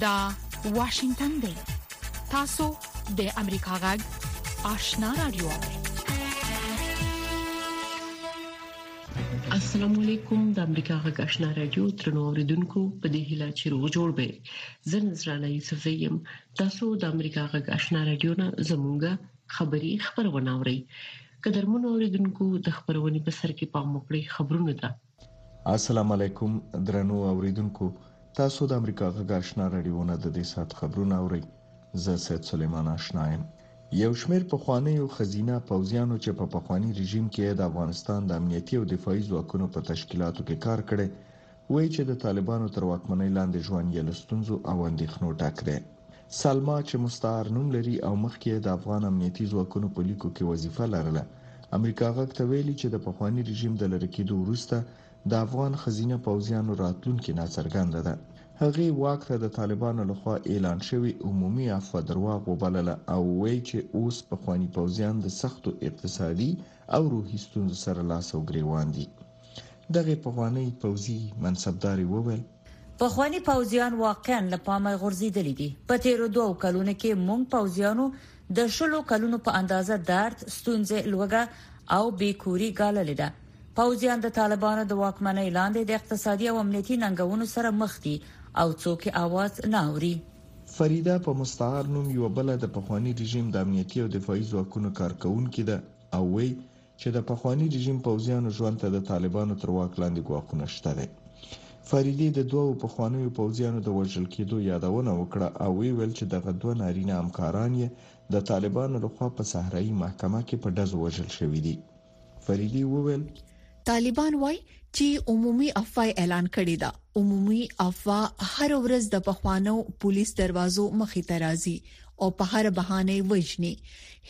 دا واشنگتن دی تاسو د امریکا غږ آشنا رادیو السلام علیکم د امریکا غږ آشنا رادیو ترنو اوریدونکو په دې هیله چې روغ جوړ به زه نذرانه یوسف زیم تاسو د امریکا غږ آشنا رادیو نه زمونږه خبری خبرونه اورئ قدرمن اوریدونکو د خبرونې په سر کې پام وکړئ خبرونه ده السلام علیکم درنو اوریدونکو تاسو د امریکا غږ آشنا رادیوونه د دې سات خبرونه اورئ زه سید سلیمان آشنا یم یو شمیر په خوانیو خزینه پوزیانو چې په پخوانی رژیم کې د افغانستان د امنیتي او دفاعي ځواکونو په تشکیلاتو کې کار کړي وایي چې د طالبانو تر واکمنۍ لاندې ژوند یې له ستونزو او اندېښنو ډک دی. سلما چې مستعار نوم لري او مخکې یې د افغان امنیتي ځواکونو په لیکو کې وظیفه لرله، امریکا غږ ته ویلي چې د پخواني رژیم د لرې کېدو وروسته د افغان ښځینه پوځیانو راتلونکې ناڅرګنده ده. هغې واک ته د طالبانو له خوا اعلان شوې عمومي عفوه درواغ وبلله او وایي چې اوس پخواني پوځیان د سختو اقتصادي او روحي ستونزو سره لاس او ګرېوان دي. دغې پخوانۍ پوځي منصبدارې وویل، پخواني پوځیان واقعا له پامه غورځېدلي دي، په تېرو دوو کلونو کې موږ پوځیانو د شلو کلونو په اندازه درد، ستونزې، لوږه او بې کوري ګاللې ده. پوځیان د طالبانو د واکمنۍ لاندې د اقتصادي او امنیتي ننګونو سره مخ دي او څوک یې اواز نه اوري. فریده په مستعار نوم یوه بله د پخواني رژیم د امنیتي او دفاعي ځواکونو کارکوونکې ده او وایي، چې د پخواني رژیم پوځیانو ژوند ته د طالبانو تر واک لاندې ګواښونه شته دی. فریدې د دوو پخوانیو پوځیانو د وژل کېدو یادونه وکړه او ویې ویل چې دغه دوه نارینه همکاران یې د طالبانو له خوا په صحرایي محکمه کې په ډزو وژل شوي دي. فریدې وویل. طالبان وایي چې عمومي افوای اعلان کړی دا عمومي افوا هر ورځ د پخوانو پولیس دروازو مخې ته راځي او په هر بهانه وجني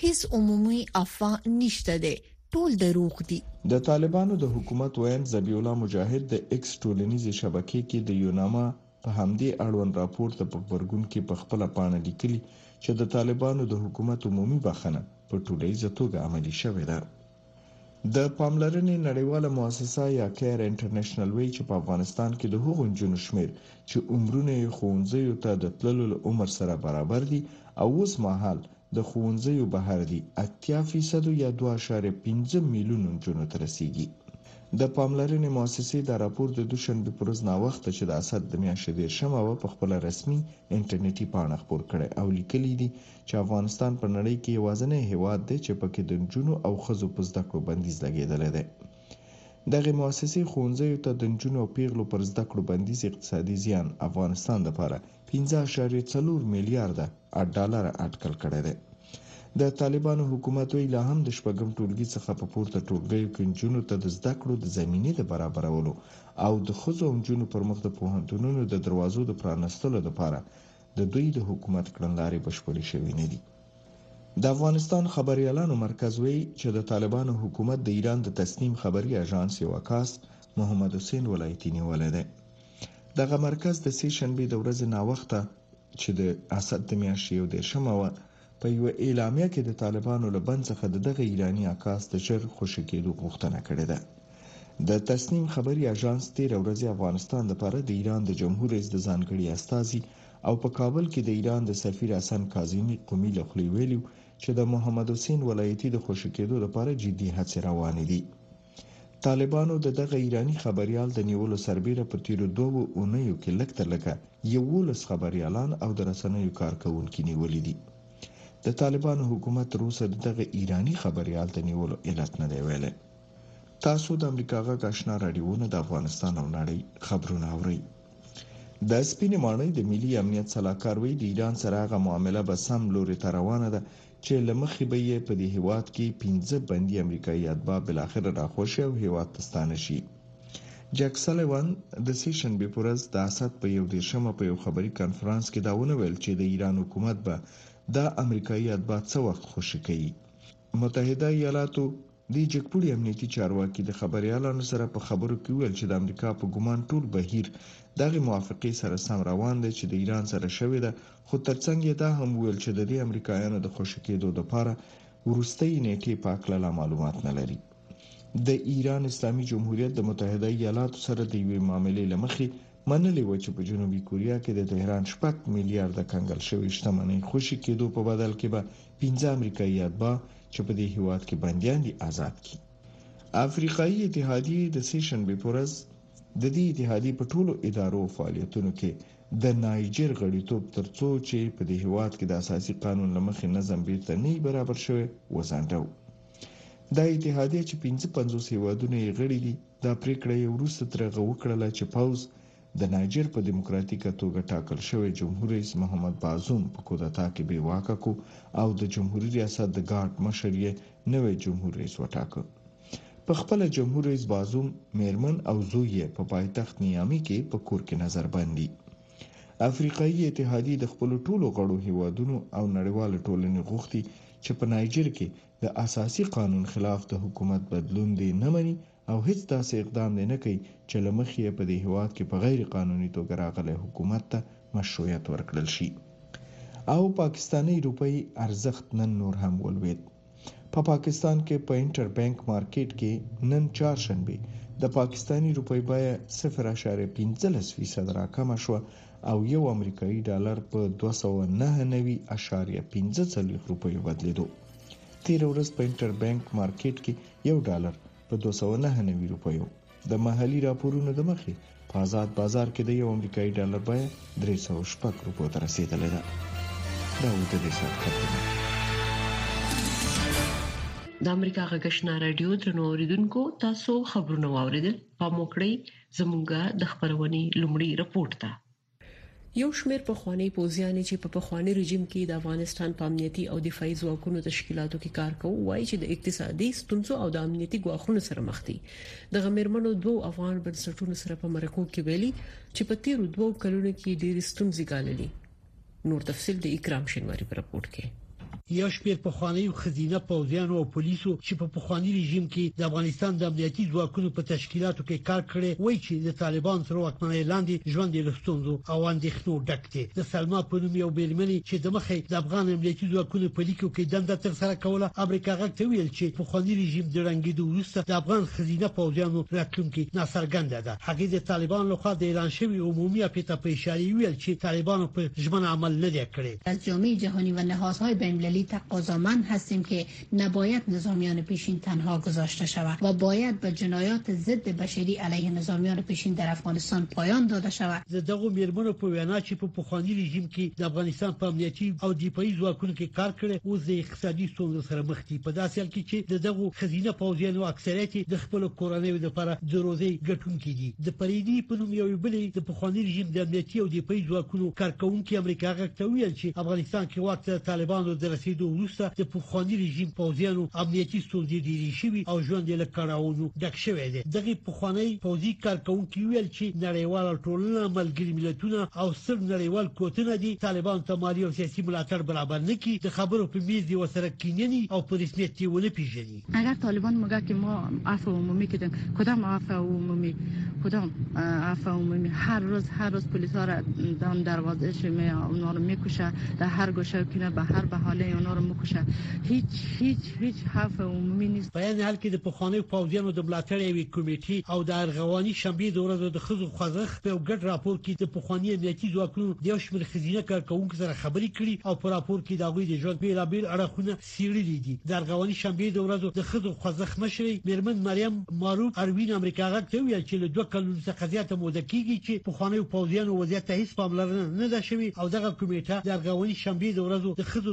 هیڅ عمومي افوا نشته ده ټول دروغ دي د طالبانو د حکومت ویاند ذبی الله مجاهد د ایکس ټولنیزې شبکې کې د یوناما په همدې اړوند راپور ته په غبرګون کې په خپله پاڼه لیکلي چې د طالبانو د حکومت عمومي بخښنه په ټولیزه توګه عملي شوې ده. د پاملرنې نړیواله مؤسسه یا کیر انټرنشنل وایي چې په افغانستان کې د هغو نجونو شمېر چې عمرونه یې ښوونځیو ته د تللو له عمر سره برابر دي او اوس مهال د ښوونځیو بهر دي اتیا فیصدو یا دوه اعشاریه پنځه میلیونو نجونو ته رسېږي. د پاملرنې مؤسسې دا راپور د دوشنبې پر ورځ ناوخته چې د اسد د میاشتې دېرشمه وه په خپله رسمي انټرنټي پاڼه خپور کړی او لیکلي دي چې افغانستان په نړۍ کې یوازنی هېواد دی چې په کې د نجونو او ښځو په زده کړو بندیز لګېدلی دی. دغې موسسې ښوونځیو ته د نجونو او پېغلو پر زده کړو بندیز اقتصادي زیان افغانستان لپاره پنځه اعشاریه څلور میلیارده ډالره اټکل کړی دی. د طالبانو حکومت وایي لا هم د شپږم ټولګي څخه په پورته ټولګیو کې نجونو ته د زده کړو د زمینې د برابرولو او د ښځو او نجونو پر مخ د پوهنتونونو د دروازو د پرانستلو لپاره د دوی د حکومت کړنلارې بشپړې شوې نه دي. د افغانستان خبریالانو مرکز وایي چې د طالبانو حکومت د ایران د تسنیم خبري اژانس یو عکاس محمد حسین ولایتي نیولی دی. دغه مرکز د سې شنبې د ورځې ناوخته چې د اسد د میاشتې یو دېرشمه وه په یوه اعلامیه کې د طالبانو له بند څخه د دغه ایراني عکاس د ژر خوشې کېدو غوښتنه کړې ده. د تسنیم خبري اژانس تېره ورځ افغانستان لپاره د ایران د جمهور رئیس د ځانګړي استازي او په کابل کې د ایران د سفیر حسن کاظمي قمي له خولې ویلي چې د محمد حسین ولایتي د خوشې کېدو لپاره جدي هڅې روانې دي. طالبانو د دغه ایراني خبریال د نیولو سربېره په تېرو دوو اونیو کې لږ تر لږه یوولس خبریالان او د رسنیو کارکوونکي نیولي دي. د طالبانو حکومت تر اوسه د دغه ایراني خبریال د نیولو علت نه دی ویلی. تاسو د امریکا غږ آشنا راډیو نه د افغانستان او نړۍ خبرونه اورئ. د سپینې ماڼۍ د ملي امنیت سلاکار وایي د ایران سره هغه معامله به سم لورې ته روانه ده چې له مخې به یې په دې هېواد کې پنځه بندي امریکایي اتباع بالاخره راخوشي او هېواد ته ستانه شي. جک سلیوان د سې شنبې پر ورځ د اسد په یو دېرشمه په یو خبري کنفرانس کې دا ونه ویل چې د ایران حکومت به دا امریکایي اتباع څه وخت خوشي کوي. متحده ایالاتو د جګپوړي امنیتي چارواکي د خبریالانو سره په خبرو کې وویل چې د امریکا په ګومان ټول بهیر د هغې موافقې سره سم روان دی چې د ایران سره شوې ده خو ترڅنګ یې دا هم وویل چې د دې امریکایانو د خوشې کېدو دپاره وروستۍ نېټې په هکله لا معلومات نه لري. د ایران اسلامي جمهوریت د متحده ایالاتو سره د یوې معاملې له مخې منلې و چې په جنوبي کوریا کې د تهران شپږ میلیارډه کنګل شوې شتمنۍ خوشې کېدو په بدل کې به پنځه امریکایي اتباع چې په دې هیواد کې بندیان دي آزاد کړي افریقایي اتحادیې د سې شنبې پر ورځ د دې اتحادیې په ټولو ادارو او فعالیتونو کې د نایجر غړیتوب ترڅو چې په دې هیواد کې د اساسي قانون لمخې نظم بیرته نه برابر شوی وځنډو دا اتحادیه چې 55 هیوادونه یې غړي دي، دا پریکړه یې وروسته تر هغه وکړله چې پوځ د نایجر په دیموکراتیکه توګه ټاکل شوی جمهور رئیس محمد بازوم په کودتا کې بې واکه کو او د جمهوري ریاست د ګارډ مشر یې نوی جمهور رئیس وټاکه. په خپله جمهور رئیس بازوم میرمن او زوی یې په پایتخت نیامي کې په کور کې نظر بند دي. افریقایي اتحادیې د خپلو ټولو غړو هېوادونو او نړیوالې ټولنې غوښتي چې په نایجر کې د اساسي قانون خلاف د حکومت بدلون دې نه مني او هېڅ داسې اقدام دې نه کوي چې له مخې یې په دې هېواد کې په غیر قانوني توګه راغلی حکومت ته مشروعیت ورکړل شي او پاکستانۍ روپۍ ارزښت نن نور هم ولوېد. په پاکستان کې په انټر بانک مارکیټ کې نن چهارشنبه د پاکستاني روپۍ بیه 0.15 فیصد راکمه شوه او یو امریکایي ډالر په 299.15 روپۍ بدلیدو تیر ورځ په انټر بانک مارکیټ کې یو ډالر په 299 روپۍ د محلي راپورونو د مخې په آزاد بازار کې د یو امریکایي ډالر بیه 306 روپو ته رسیدلې ده دا و د دې سات خبرونه د امریکا غږشنا رادیو ترنو اوریدونکو تاسو خبرونه واوریدل په موکړی زمونږه د خبرونې لومړی رپورت ده یو شمېر پخواني پوځیان یې چې په پخواني رژیم کې د افغانستان په امنیتي او دفاعي ځواکونو تشکیلاتو کې کار کاوه وايي چې د اقتصادي ستونزو او د امنیتي ګواښونو سره مخ دي دغه میرمنو دوو افغان بنسټونو سره په مرکو کې ویلي چې په تیرو دوو کلونو کې ډېری ستونزې ګاللي نور تفصيل د اکرام شینواری په رپورټ کې. یو شمېر پخوانیو ښځینه پوځیانو او پولیسو چې په پخواني رژیم کې د افغانستان د امنیتي ځواکونو په تشکیلاتو کې کار کړی وایي چې د طالبان تر واکمنۍ لاندې ژوند یې له ستونزو او اندېښنو ډک دی د سلما په نوم یو مېرمنې چې د مخې د افغان امنیتي ځواکونو په لیکو کې دنده ترسره کوله امریکا غږ ته ویل چې پخوانی رژیم د ړنګېدو وروسته د افغان ښځینه پوځیانو راتلونکې ناڅرګنده ده هغه د طالبانو له خوا د اعلان شوي عمومي اپې ته په اشارې وویل چې طالبانو په ژمنه عمل نه دی کړی. از جامعه جهانی و نهادهای بینالمللی تقاضامند هستیم که نباید نظامیان پیشین تنها گذاشته شود و باید به جنایات ضد بشری علیه نظامیان پیشین در افغانستان پایان داده شود. د دغو میرمنو په وینا چې په پخواني رژیم کې د افغانستان په امنیتي او دفاعي ځواکونو کې کار کړی، اوس د اقتصادي ستونزو سره مخ دي په داسې حال کې چې د دغو خزینه پوځیانو اکثریت د خپل کورنۍ لپاره د روزي ګټونکي دي د پریدي په نوم یو بل د پخوانی رژیم د امنیتي او دفاعي ځواکونو کارکونکو امریکا غږ ته ویل چې افغانستان کې واک ته طالبانو د رسیدو وروسته د پخوانی رژیم پوځیانو امنیتي ستونزې ډېرې شوي او ژوند یې له کړاوونو ډک شوی دی دغه پخواني پوځي کارکوونکي ویل چې نړیواله ټولنه ملګري ملتونه او ستر نړیوال کوتنه دي طالبان ته مالي او سیاسي ملاتړ برابر نه کی د خبرو په میز دی وسره کیننی او په رسمیت دی ونه پیژني اگر طالبان مګه که ما عفو عمومی کدن کدام عفو عمومی کدام عفو عمومی هر روز هر روز پلیس ها را دام دروازه شما اونا رو میکشه در هر گوشه کنه به هر بهانه اونا رو میکشه هیچ هیچ هیچ حرف عمومي نیست. په عین حال کې د پخوانیو پوځیانو د ملاتړ یوې کمېټې او د ارغواني شنبې د ورځو د ښځو خوځښت په یو ګډ راپور کې د پخواني امنیتي ځواکونو د یو شمېر ښځینه کارکوونکو سره خبرې کړي او په راپور کې د هغوی د ژوند بېلابېل اړخونه څېړلي دي. د ارغواني شنبې د ورځو د ښځو خوځښت مشرې مېرمن مریم ماروف اروین امریکا غږ ته وویل چې له دوه کلونو څخه زیاته موده کېږي چې پخوانیو پوځیانو وضعیت ته هېڅ پاملرنه نه ده شوې او دغه کمېټه د ارغواني شنبې د ورځو د ښځو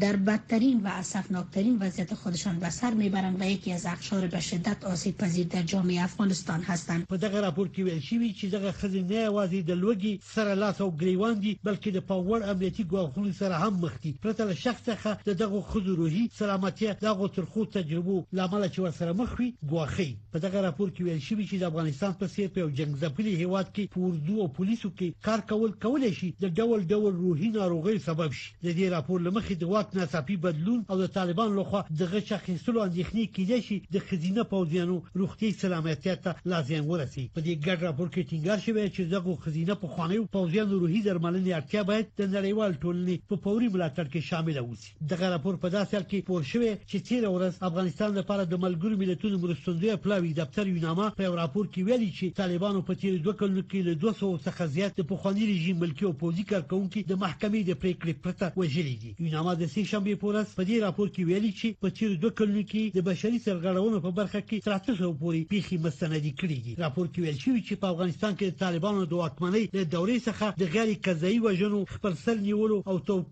در بدترین و اسفناکترین وضعیت خودشان به سر میبرند و یکی از اقشار به شدت آسیب پذیر در جامعه افغانستان هستند. په دغه راپور کې ویل شوي چې دغه ښځې نه یوازې د لوږې سره لاس او ګریوان دي بلکې د پام وړ امنیتي ګواښونو سره هم مخ دي پرته له شک څخه د دغو ښځو روحي سلامتیا د هغو ترخو تجربو له امله چې ورسره مخ وي ګواښي په دغه راپور کې ویل شوي چې د افغانستان په څیر په یو جنګ ځپلي هیواد کې په اردو او پولیسو کې کار کول کولی شي د ډول ډول روحي ناروغیو سبب شي د دې راپور لمخې د واک ناڅاپي بدلون او د طالبان لخوا د غچ اخیستلو اندېښنې کېدای شي د خزینه پوځیانو روغتي سلامتیا ته لا زیان ورسي په دې ګډ راپور کې ټینګار شوی چې دغه خزینه په خوانیو پوځیانو روحي درملنې اړتیا باید د نړیوال ټولنې په پوري ملاتړ کې شامل اوسي دغه راپور په داسې حال کې پور شوی چې تېره ورځ افغانستان لپاره د ملګرو ملتونو مرستندویه پلاوي دفتر یوناما په یو راپور کې ویلي، چې طالبانو په تېرو دوه کلونو کې له دوه سوو څخه زیات د پخواني رژیم ملکي او پوځي کارکوونکي د محکمې د پرېکړې پرته وژلي دي. یوناما د سې شنبې په ورځ په دې راپور کې ویلي، چې په تېرو دوه کلونو کې یې د بشري سرغړونو په برخه کې تر اته سوو پورې پېښې مستندې کړې دي. راپور کې ویل شوي، چې په افغانستان کې د طالبانو د واکمنۍ له دورې څخه د غیر قضايي وژنو، خپل سر نیولو او توپير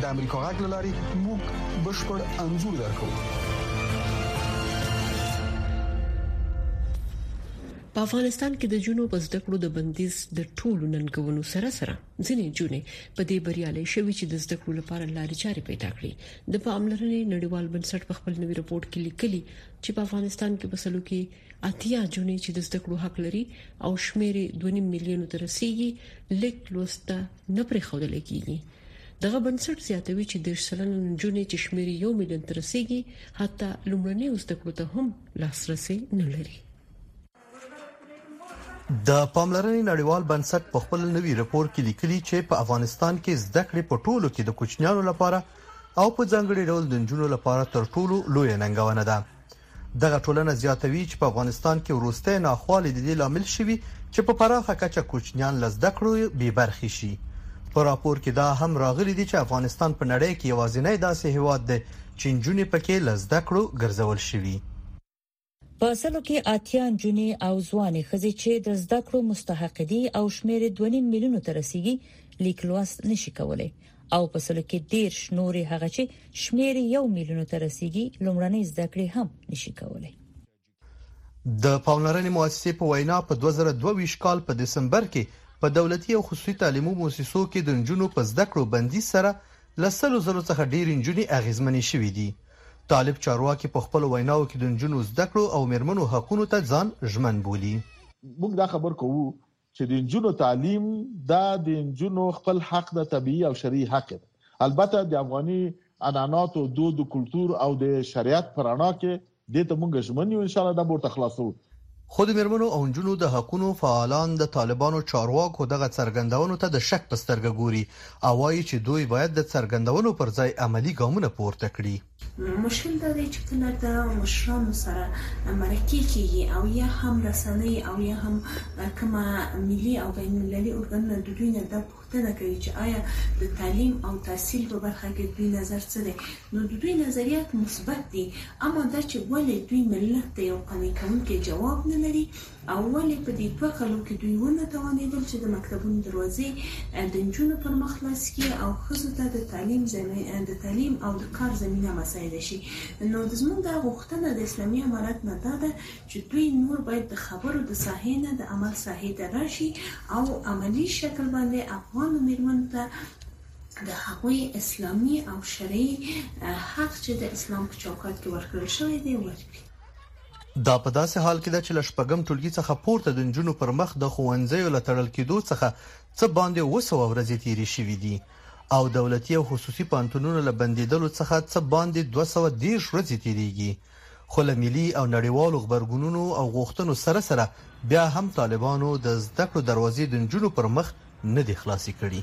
د امریکا غږ لاري موږ بشپړ انزور درکو په افغانستان کې د جنو په زده کړو د بندیز د ټولو ننګونو سره سره ځینې جونې په دې بریالي شوې چې د زده کړو لپاره لارې چارې پیدا کړي د پاملرنې نړیوال بنسټ په خپل نوي رپورت کې لیکلي چې په افغانستان کې په سلو کې اتیا جونې چې د زده کړو حق لري او شمیر 2.5 میلیون تر رسیدي لیک لوسته نه پرېښودل کیږي دغه بنسټ زیاتوي چې د شلن نجونې چې شمیر یو میلیون تر رسیدي حتی لومړني زده کړو ته هم لاسرسي نه لري د پاملرنې نړیوال بنسټ په خپل نوي رپور کې لیکلي چې په افغانستان کې زده کړې په ټولو کې د کوچنیانو لپاره او په ځانګړي ډول د نجونو لپاره تر ټولو لوی ننګونه ده دغه ټولنه زیاتوي چې په افغانستان کې وروستۍ ناخوالې د دې لامل شوي چې په پراخه کچه کوچنیان له زده کړو بې برخې شي. په راپور کې دا هم راغلي دي چې افغانستان په نړۍ کې یوازینی داسې هیواد دی چې نجونې پکې له زده کړو ګرځول شوي. په سلو کې اتیا نجونې او ځوانې ښځې چې د زده کړو مستحق دي او شمیر یې 2.5 میلیونو ته رسیږي لیک لوست نشي کولای او په سلو کې ډیر شنوري هغه چې شمیر یو میلیون ته رسیدي لومړنۍ زده کړې هم نشي کولای د پاملرنې مؤسسې په وینا په 2022 کال په دسمبر کې په دولتي او خصوصي تعلیمي مؤسسو کې د نجونو په زده کړو بندیز سره لسلو زرو څخه ډیر نجونې اغیزمنې شوې دي طالب چارواکي په خپل ویناو کې د نجونو زده کړو او مرمنو حقوقو ته ځان ژمن بولي موږ دا خبر کوو چې د انجونو تعلیم دا د انجونو خپل حق د طبيعي او شرعي حق دی البته د افغاني عنعناتو دود کلتور او د شریعت پر رڼا کې دې ته مونږ ژمن یو ان شاء الله دا بورته خلاصو خو د میرمنو او نجونو د حقونو فعالان د طالبانو چارواکو دغه څرګندونو ته د شک په سترګه ګوري او وایي چې دوی باید د څرګندونو پر ځای عملی ګامونه پورته کړي مشکل دا دی چې کله د مشرانو سره مرکې کېږي او یا هم رسنۍ او یا هم کومه ملي او بین المللي ارګانونه د دوی نه دا پوښتنه کوي چې آیا د تعلیم او تحصیل په برخه کې دوی نظر څه دی نو د دوی نظریات مثبت دي اما دا چې ولې دوی ملت ته یو قانع کوونکی جواب نه لري او ولې په دې دوه کلو کې دوی ونه توانېدل چې د مکتبونو دروازې د نجونو پر مخ خلاصې کړي او ښځو ته د تعلیم د تعلیم او د کار زمینه مساعده شي نو د زمونږ غوښتنه د اسلامي امارت نه دا ده چې دوی نور باید د خبرو د ساحې نه د عمل ساحې ته راشي او عملي شکل باندې افغانو میرمنو ته د هغوی اسلامي او شرعي حق چې د اسلام په چوکاټ کې ورکړل شوی دی ورکړي. دا په داسې حال کې ده چې له شپږم ټولګي څخه پورته د نجونو پر مخ د ښوونځیو له تړل کېدو څخه څه باندې اوه سوه ورځې تېرې شوې دي او دولتي او خصوصي پوهنتونونو له بندېدلو څخه څه باندې دوه سوه دېرش ورځې تېرېږي خو له ملي او نړیوالو غبرګونونو او غوښتنو سره سره بیا هم طالبانو د زده کړو دروازې د نجونو پر مخ نه دي خلاصې کړي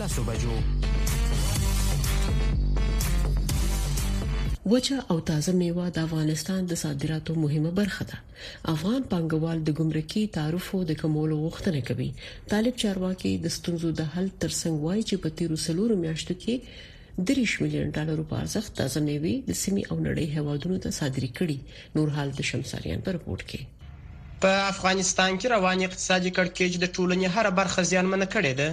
لسو بجو وچه او تازه میوه د افغانستان د صادراتو مهمه برخه ده افغان پنګوال د ګمرکي تعرفو د کمولو غوښتنه کوي طالب چارواکي د ستونزو د حل ترڅنګ وایي چې په تیرو سلورو میاشتو کې 3 میلیون ډالر په ارزښت تازه میوه د سیمې او نړۍ هوادونو ته صادري کړي نور حال د شمساریان پر رپورت کې په افغانستان کې روان اقتصادي کړکېچ د ټولنې هره برخه زیانمنه کړې ده.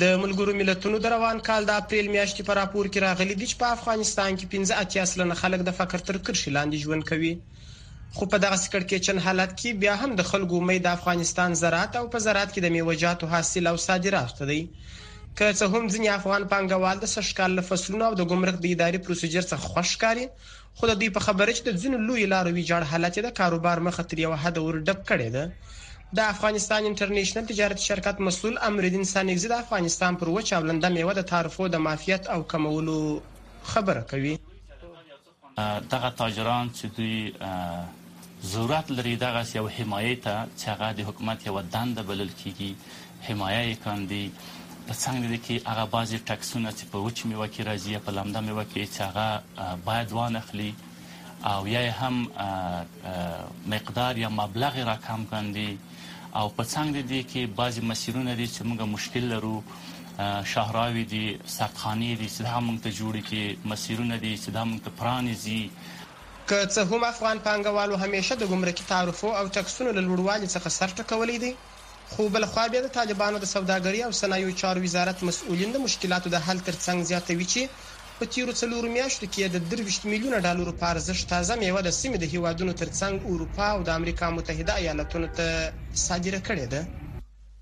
د ملګرو ملتونو د روان کال د اپریل میاشتې په راپور کې راغلي دي چې په افغانستان کې 15 اتیا سلنه خلک د فقر تر کرښې لاندې ژوند کوي خو په دغه کړکېچن حالت کې بیا هم د خلکو امید د افغانستان زراعت او په زراعت کې د میوجاتو حاصل او صادراتو ته دی که څه هم ځینې افغان پانګوال د سږکال له فصلونو او د ګمرک د اداري پروسیجر څخه خوښ ښکاري خو د دوی په خبره چې د ځینو لویو لارو ویجاړ حالت یې د کاروبار مخه تر یوه حده ور ډب کړې ده. د افغانستان انټرنیشنل تجارتي شرکت مسول امرالدین سانګزي د افغانستان پر وچه او لنده میوه د تعرفو د معافیت او کمولو خبره کوي. دغه تاجران چې دوی ضرورت لری دغسی یو حمایه ته چه هغه د حکومت یوه دنده بلل کیږی حمایه یی کاندی په څنګ د دی کی هغه بعضی ټکسونه چه په وچ میوه کی راځی یا په لمده میوه کی چه هغه باید وانخلی او یا یی هم مقدار یا مبلغ یی راکم کاندی او په څنګ د دی کی بعضی مسیرونه دی چه موږ مشکل لرو شاهراوی دی سرطخانی دی چه دا موږ ته جوړی کی مسیرونه دی چه دا موږ ته پرانیزی که څه هم افغان پانګوالو همېشه د ګمرکي تعرفو او ټکسونو له لوړوالي څخه سر ټکولی دی، خو بل خوا بیا د طالبانو د سوداګرۍ او صنایعو چارو وزارت مسؤلین د مشکلاتو د حل تر څنګ زیاتوي چې په تېرو څلورو میاشتو کې یې د درویشت میلیونه ډالرو په ارزښت تازه مېوه د سیمې د هېوادونو تر څنګ اروپا او د امریکا متحده ایالتونو ته صادره کړې ده.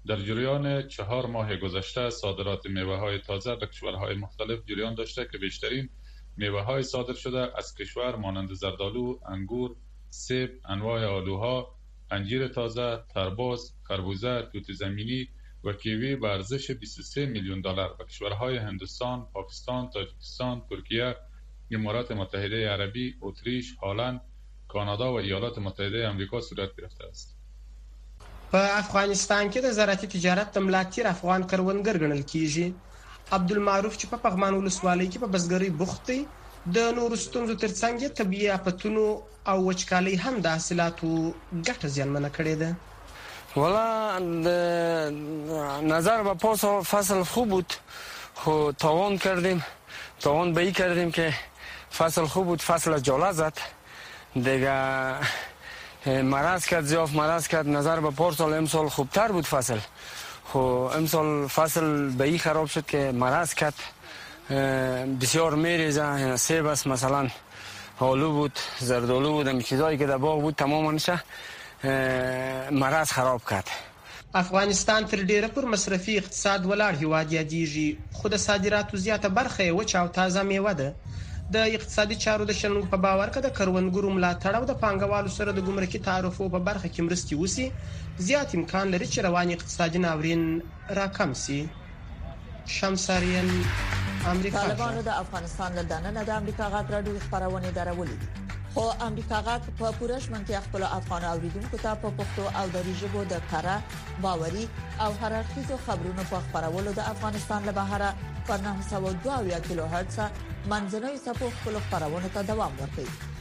در جریان چهار ماه گذشته صادرات میوه های تازه به کشورهای مختلف جریان داشته که بیشترین میوه های صادر شده از کشور مانند زردالو، انگور، سیب، انواع آلوها، انجیر تازه، تربوز، خربوزه، توت زمینی و کیوی به ارزش 23 میلیون دلار به کشورهای هندوستان، پاکستان، تاجیکستان، ترکیه، امارات متحده عربی، اتریش، هالند، کانادا و ایالات متحده امریکا صورت گرفته است. په افغانستان کې د زراعتي تجارت د ملا تیر افغان کروندګر ګڼل کیږي عبدالمعروف چې په پغمان ولسوالۍ کې په بزګرۍ بوخت دی د نورو ستونزو ترڅنګ یې طبیعي آفتونو او وچکالۍ هم د حاصلاتو ګټه زیانمنه کړې ده والا نظر به پاس فصل خوب بود خو تاوان کردیم تاوان به ای کردیم که فصل خوب بود فصل جاله زد دیگه مرض کرد زیاف مرض کرد نظر به پار سال امسال خوبتر بود فصل خو امسال فصل به ای خراب شد که مرض کرد بسیار میریزه سیب است مثلا آلو بود زردالو بود چیزایی که در باغ بود تماما شه مرض خراب کرد افغانستان تر ډېره پر مصرفي اقتصاد ولاړ هېواد یادېږي، خو د صادراتو زیاته برخه یې وچه او تازه مېوه ده. د اقتصادي چارو د شنونکو په باور که د کروندګرو ملاتړ او د پانګوالو سره د ګمرکي تعرفو په برخه کې مرستې وشي، زیات امکان لري چې رواني اقتصادي ناورین راکم شي. شمساریل امریکا ژړه. طالبانو د افغانستان له دننه د امریکا غږ راډیو خبرونه درولې دي. خو امریکا غږ په پوره ژمنتیا خپل افغان اوریدونکو ته په پښتو او دری ژبو د کره باوري او هر اړخیزو خبرونو په خبرولو د افغانستان له بهره پر 902 کیلو هرتز منځنوي سپو خپل خبرونه ته دوام ورکړي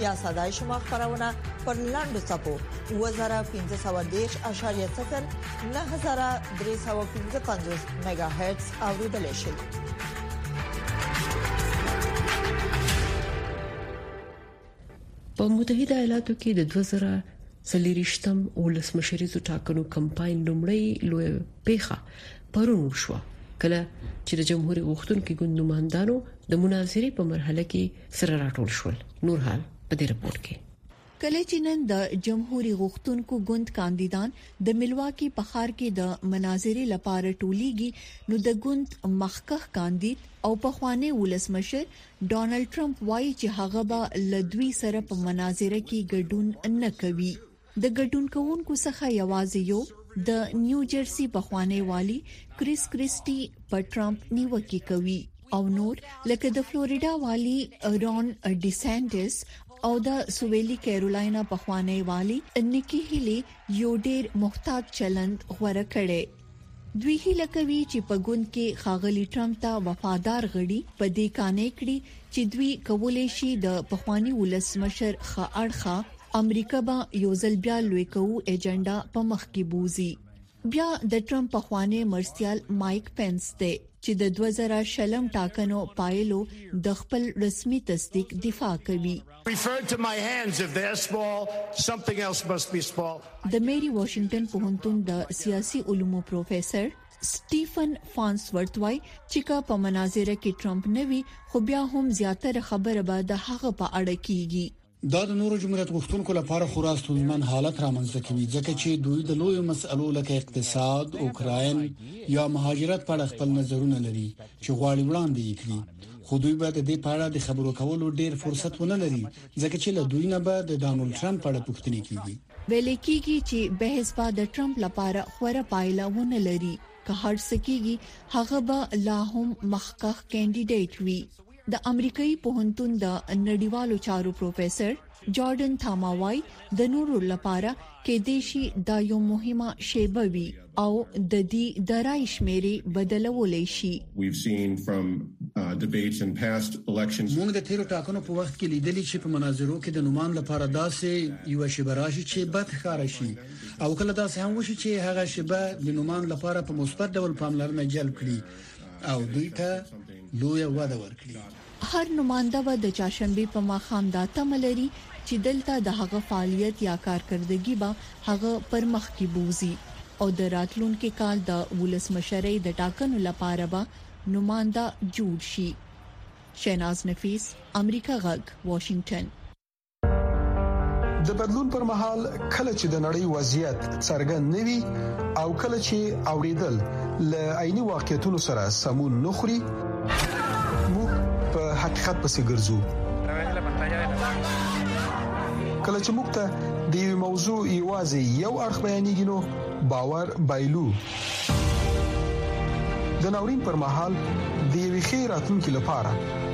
یا صداي شما خبرونه پر لاندو چپو 2513.0 9315 میگا هرتز اوریدل شي په متحده ایالاتو کې د 2023م ولسمشریزو ټاکنو کمپاین لومړی لوی پیخه پرون وشوه کله چې د جمهوریت غوښتونکو ګوند نوماندانو د مناظرې په مرحله کې سره راټول شول نور حال په دې رپورت کې کله چې نن د جمهوریت غوښتونکو ګوند کاندیدان د ملواکی په ښار کې د مناظرې لپاره ټولېږي نو د ګوند مخکخ کاندید او په خوانی ولسمشر ډونالد ټرمپ وایي چې هغه به لدوی سره په مناظره کې ګډون نه کوي د ګډون کوونکو څخه یوازې یو د نیوجرسي پخوانی والي کریس کریسټي پر ټرمپ نیوکې کوي او نور لکه د فلوریدا والي رون ډیسانټس او د سویلي کیرولینا پخوانی والي نیکی هیلی یو ډیر محتاط چلند غوړه کړي دوی هیله کوي چې په ګوند کې ښاغلي ټرمپ ته وفادار غړي په دې قانع کړي چې دوی کولای شي د پخواني ولسمشر ښه اړخ، امریکا به یو ځل بیا لوی کوو ایجنډا، په مخ کې بوځي. بیا د ټرمپ پخوانی مرستیال مایک پنس دی چې د دوه زره شلم ټاکنو پایلو د خپل رسمي تصدیق دفاع کوي. د ميري واشنګټن پوهنتون د سياسي علومو پروفيسور سټيفن فانسورت وايي چې که په مناظره کې ټرمپ نه وي خو بيا هم زياتره خبره به د هغه په اړه کيږي. دا د نورو جمهوریت غوښتونکو لپاره خورا ستونزمن حالت رامنځته کوي ځکه چې دوی د لوی مسئلو لکه اقتصاد، اوکراین یا مهاجرت په اړه خپل نظرونه لري چې غواړي وړاندې یې کړي. خو دوی به د دې په اړه د خبرو کولو ډیر فرصت ونه لري ځکه چې له دوی نه به د ډونالد ټرمپ په اړه پوښتنې کیږي ویل کیږي چې بحث به د ټرمپ لپاره خوره پایله ونه لري که هر څه کیږي هغه به لا هم مخکخ کینډیډیټ وي د امریکایي پوهنتون د نړیوالو چارو پروفیسور جارډن تاما وايي د نورو لپاره کېدای شي دا یو مهمه شیبه وي او د دي د رای شمیرې بدلولی شي. موږ د تیرو ټاکنو په وخت کې لیدلي چې په مناظرو کې د نوماند لپاره داسې یوه شیبه راشي چې بد ښکاره شي او کله داسې هم وشي چې هغه شیبه د نوماند لپاره په مثبت ډول پاملرنه جلب کړي او دوی ته لویه وده ورکړي. هر نومانده به د چارشنبې په ماښام دا تمه لري چې دلته د هغه فعالیت یا کارکردګي به هغه پر مخکې بوځي او د راتلونکي کال د ولسمشرۍ د ټاکنو لپاره به نومانده جوړ شي. شهناز نفیس، امریکا غږ، واشنګټن. د بدلون پر مهال کله چې د نړۍ وضعیت څرګند نوي او کله چې اوریدل ل عیني واقعیتونو سره سمون نخري موږ په حقیقت پسې ګرځو کله چې موږ ته د یو موضوع یوازې یو اړخ بیانېږي نو باور بایلو د ناورین پر مهال د یوې ښې راتلونکې لپاره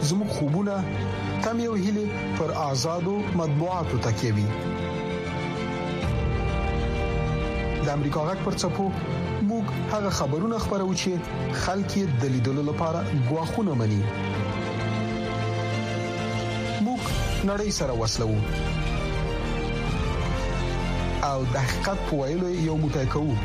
زموږ خوبونه تم یو هلي پر آزادو مطبوعاتو تکیوي د امریکا غږ پر چپو موږ هغه خبرونه خبرو چې خلک یې د لیدلو لپاره غواخونه مني موږ نړۍ سره وسلو او د حقیقت په ویلو یو موټی کوو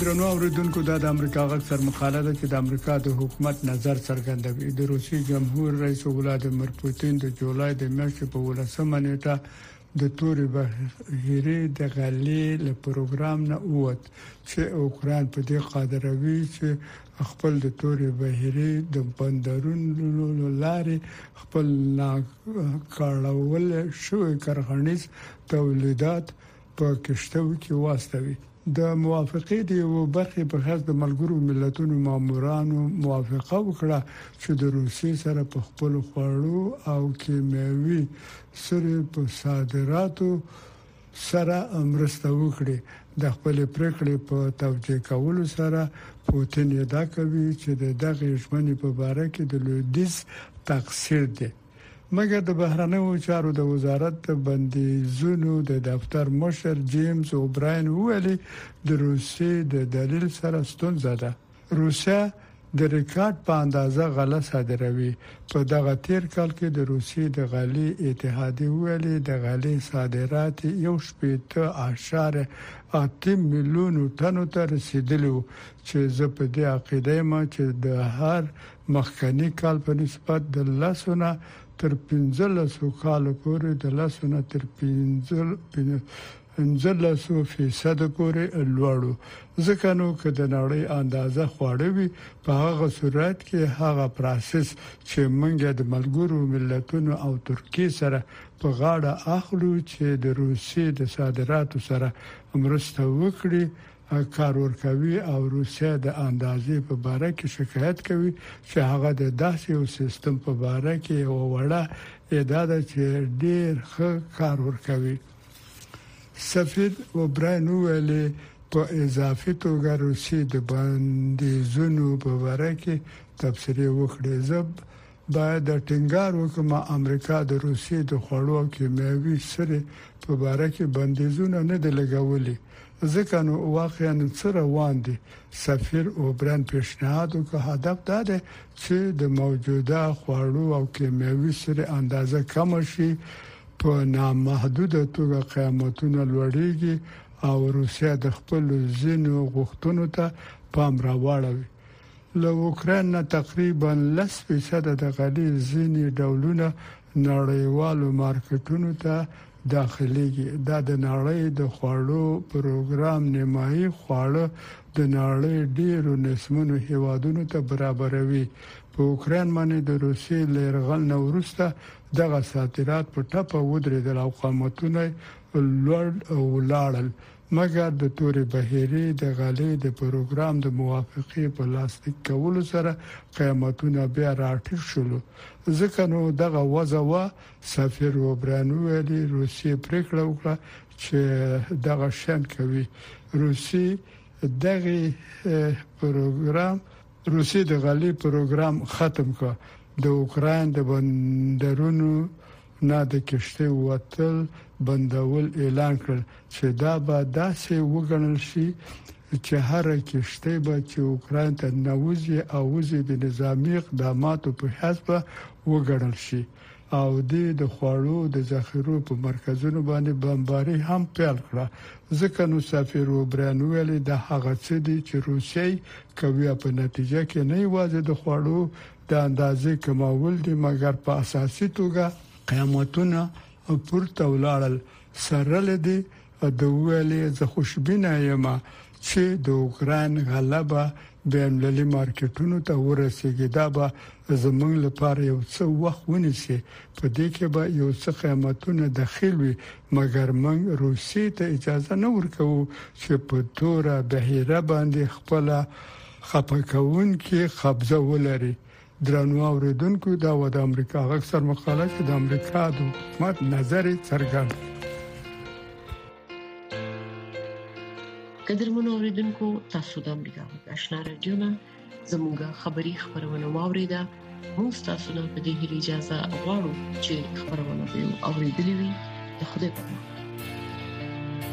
درنو اوریدونکو دا د امریکا غږ سر مقاله ده چې د امریکا د حکومت نظر څرګندوي د روسي جمهور رئیس ولادیمیر پوتین د جولای د میاشتې په 18 نیټه د تورې بحیرې د غلې له پروګرام نه اوت چې اوکران په دې قادروي چې خپل د تورې بحیرې د بندرونو له لارې خپل ناکاړول شوی کرغنیز تولیدات په کشتو کې واستوي د موافقې د یو برخې په خاص د ملګرو ملتونو مامورانو موافقه وکړه چې د روسیې سره په خپل خوړو او کیمیاوي سره په صادراتو سره مرسته وکړي د خپلې پرېکړې په توجیه کولو سره پوتین ادعا کوي چې د دغې ژمنې په باره کې د لویدیځ تقصیر دی مګر د بهرنیو چارو د وزارت د بندیزونو د دفتر مشر جیمز اوبراین ویلي د روسي د دلیل سره ستونزه ده روسیه د ریکارډ په اندازه غله صادروي، په دغه تېر کال کې د روسیې د غلې اتحادیې وویلې د غلې صادرات یې یو شپېته اعشاریه اته میلیونو ټنو ته رسېدلي وو چې زه په دې عقیده یم چې د هر مخکني کال په نسبت د لسو نه تر پنځلسو کالو پورې د لسو نه تر پنځلسو پنځلسو فیصدو پورې لوړ و، ځکه نو که د نړۍ اندازه خواړه وي، په هغه صورت کې هغه پراسس چې موږ د ملګرو ملتونو او ترکیې سره په غاړه اخلو چې د روسیې د صادراتو سره مرسته وکړي، کار ورکوي او روسیه د اندازې په باره کې شکایت کوي چې هغه د داسې یو سیستم په باره کې یوه وړه ادعا ده چې ډېر ښه کار ورکوي. سفیر اوبراین وویل، په اضافي توګه روسیې د بندیزونو په باره کې تبصرې وکړې. زه باید ټینګار وکړم، امریکا د روسیې د خوړو او کیمیاوي سرې په باره کې بندیزونه نه دي لګولي، ځکه نو واقعاً څه روان دي؟ سفیر اوبراین پیشنهاد وکړ، هدف دا دی چې د موجوده خوړو او کیمیاوي سرې اندازه کمه شي، په نامحدوده توګه قیامتونه لوړیږي او روسیا د خپل ځینو غوښتنو ته پام راواړوي له اوکرين نه تقریبا 10% د غلي ځینی ډولونه نړیوالو مارکیټونو ته داخليږي دا د نړۍ د خوړو پروګرام نیمایي خواړه د نړۍ ډیرو نسمنو هیوادونو ته برابروي په اوکرين باندې د روسي لېرغل نورسته دغه صادرات په ټپه ودرېدل او قامتونه یې لوړ ولاړل، مګر د تورې بحیرې د غلې د پروګرام د موافقې په لاسلیک کولو سره قیامتونه بیا راټیټ شولو، ځکه نو دغه وضع وه، سفیر اوبراین وویلي، روسیې پرېکړه وکړه چې دغه شیان کوي، روسیې دغه پروګرام. روسیې د غلې پروګرام ختم کړ. د اوکراین د بندرونو نه د کښتیو وتل بندول اعلان کړل چې دا به داسې وګڼل شي چې هره کښتۍ به چې اوکراین ته نوځي او وځي د نظامی اقداماتو په حیث به وګڼل شي او د د خوړو د ذخیرو په مرکزونو باندې بمباري هم پیل کړه ځکه نو سفیر اوبران ویلي د هغه څه دي چې روسیه کوي په نتیجه کې نه یوازې د خوړو د اندازې کمول دي مګر په اساسي توګه قیامتونه پورته ولاړل سره له دې د ویلې زه خوشبینه یم چې د اوکراین غلبه بینالمللي مارکیټونو ته ورسیږي دا به زموږ لپاره یو څه وخت ونیسي په دې کې به یو څه قیامتونه داخل وي مګر موږ روسي ته اجازه نه ورکوو چې په تور بهیره باندې خپل خپه کوونکې قبضه ولري. درنو اوریدونکو دا و د امریکا غږ سر مقاله چې د امریکا د حکومت نظر څرګند قدرمن اوریدونکو تاسو د امریکا غږ آشنا رادیو نه زموږه خبری خبرونه واوریده موږ تاسو ته په دې هیله اجازه غواړو چې خبرونه به اوریدلې وي د خوده په